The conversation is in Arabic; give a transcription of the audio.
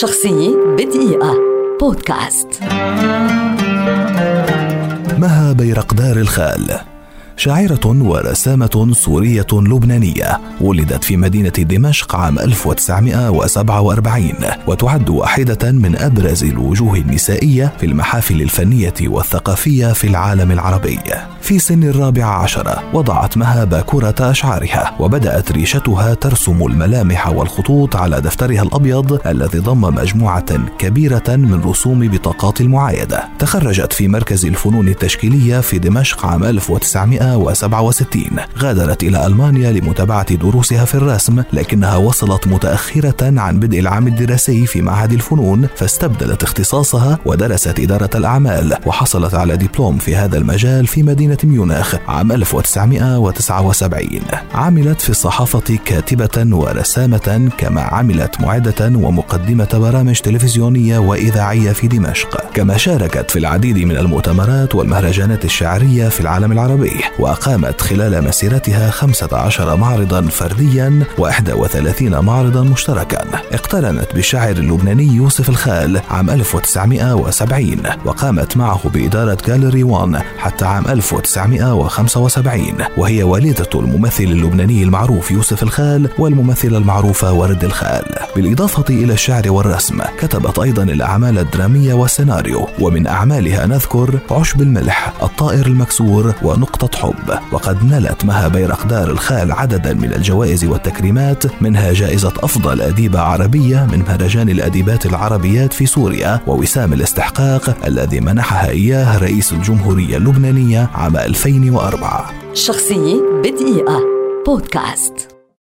شخصية بدقيقة. بودكاست. مها بيرقدار الخال. شاعرة ورسامة سورية لبنانية ولدت في مدينة دمشق عام 1947 وتعد واحدة من أبرز الوجوه النسائية في المحافل الفنية والثقافية في العالم العربي. في سن الرابعة عشرة وضعت مها باكورة أشعارها وبدأت ريشتها ترسم الملامح والخطوط على دفترها الأبيض الذي ضم مجموعة كبيرة من رسوم بطاقات المعايدة. تخرجت في مركز الفنون التشكيلية في دمشق عام 1967 غادرت إلى ألمانيا لمتابعة دروسها في الرسم لكنها وصلت متأخرة عن بدء العام الدراسي في معهد الفنون فاستبدلت اختصاصها ودرست إدارة الأعمال وحصلت على دبلوم في هذا المجال في مدينة مدينة ميونخ عام 1979 عملت في الصحافة كاتبة ورسامة كما عملت معدة ومقدمة برامج تلفزيونية وإذاعية في دمشق. كما شاركت في العديد من المؤتمرات والمهرجانات الشعرية في العالم العربي وأقامت خلال مسيرتها 15 معرضا فرديا و31 معرضا مشتركا. اقترنت بالشاعر اللبناني يوسف الخال عام 1970 وقامت معه بإدارة جاليري وان حتى عام 1970 1975 وهي والدة الممثل اللبناني المعروف يوسف الخال والممثلة المعروفة ورد الخال. بالإضافة إلى الشعر والرسم كتبت أيضا الأعمال الدرامية والسيناريو ومن أعمالها نذكر عشب الملح الطائر المكسور ونقطة حب. وقد نالت مها بيرقدار الخال عددا من الجوائز والتكريمات منها جائزة أفضل أديبة عربية من مهرجان الأديبات العربيات في سوريا ووسام الاستحقاق الذي منحها إياه رئيس الجمهورية اللبنانية عام 2004 شخصية بدقيقة. بودكاست.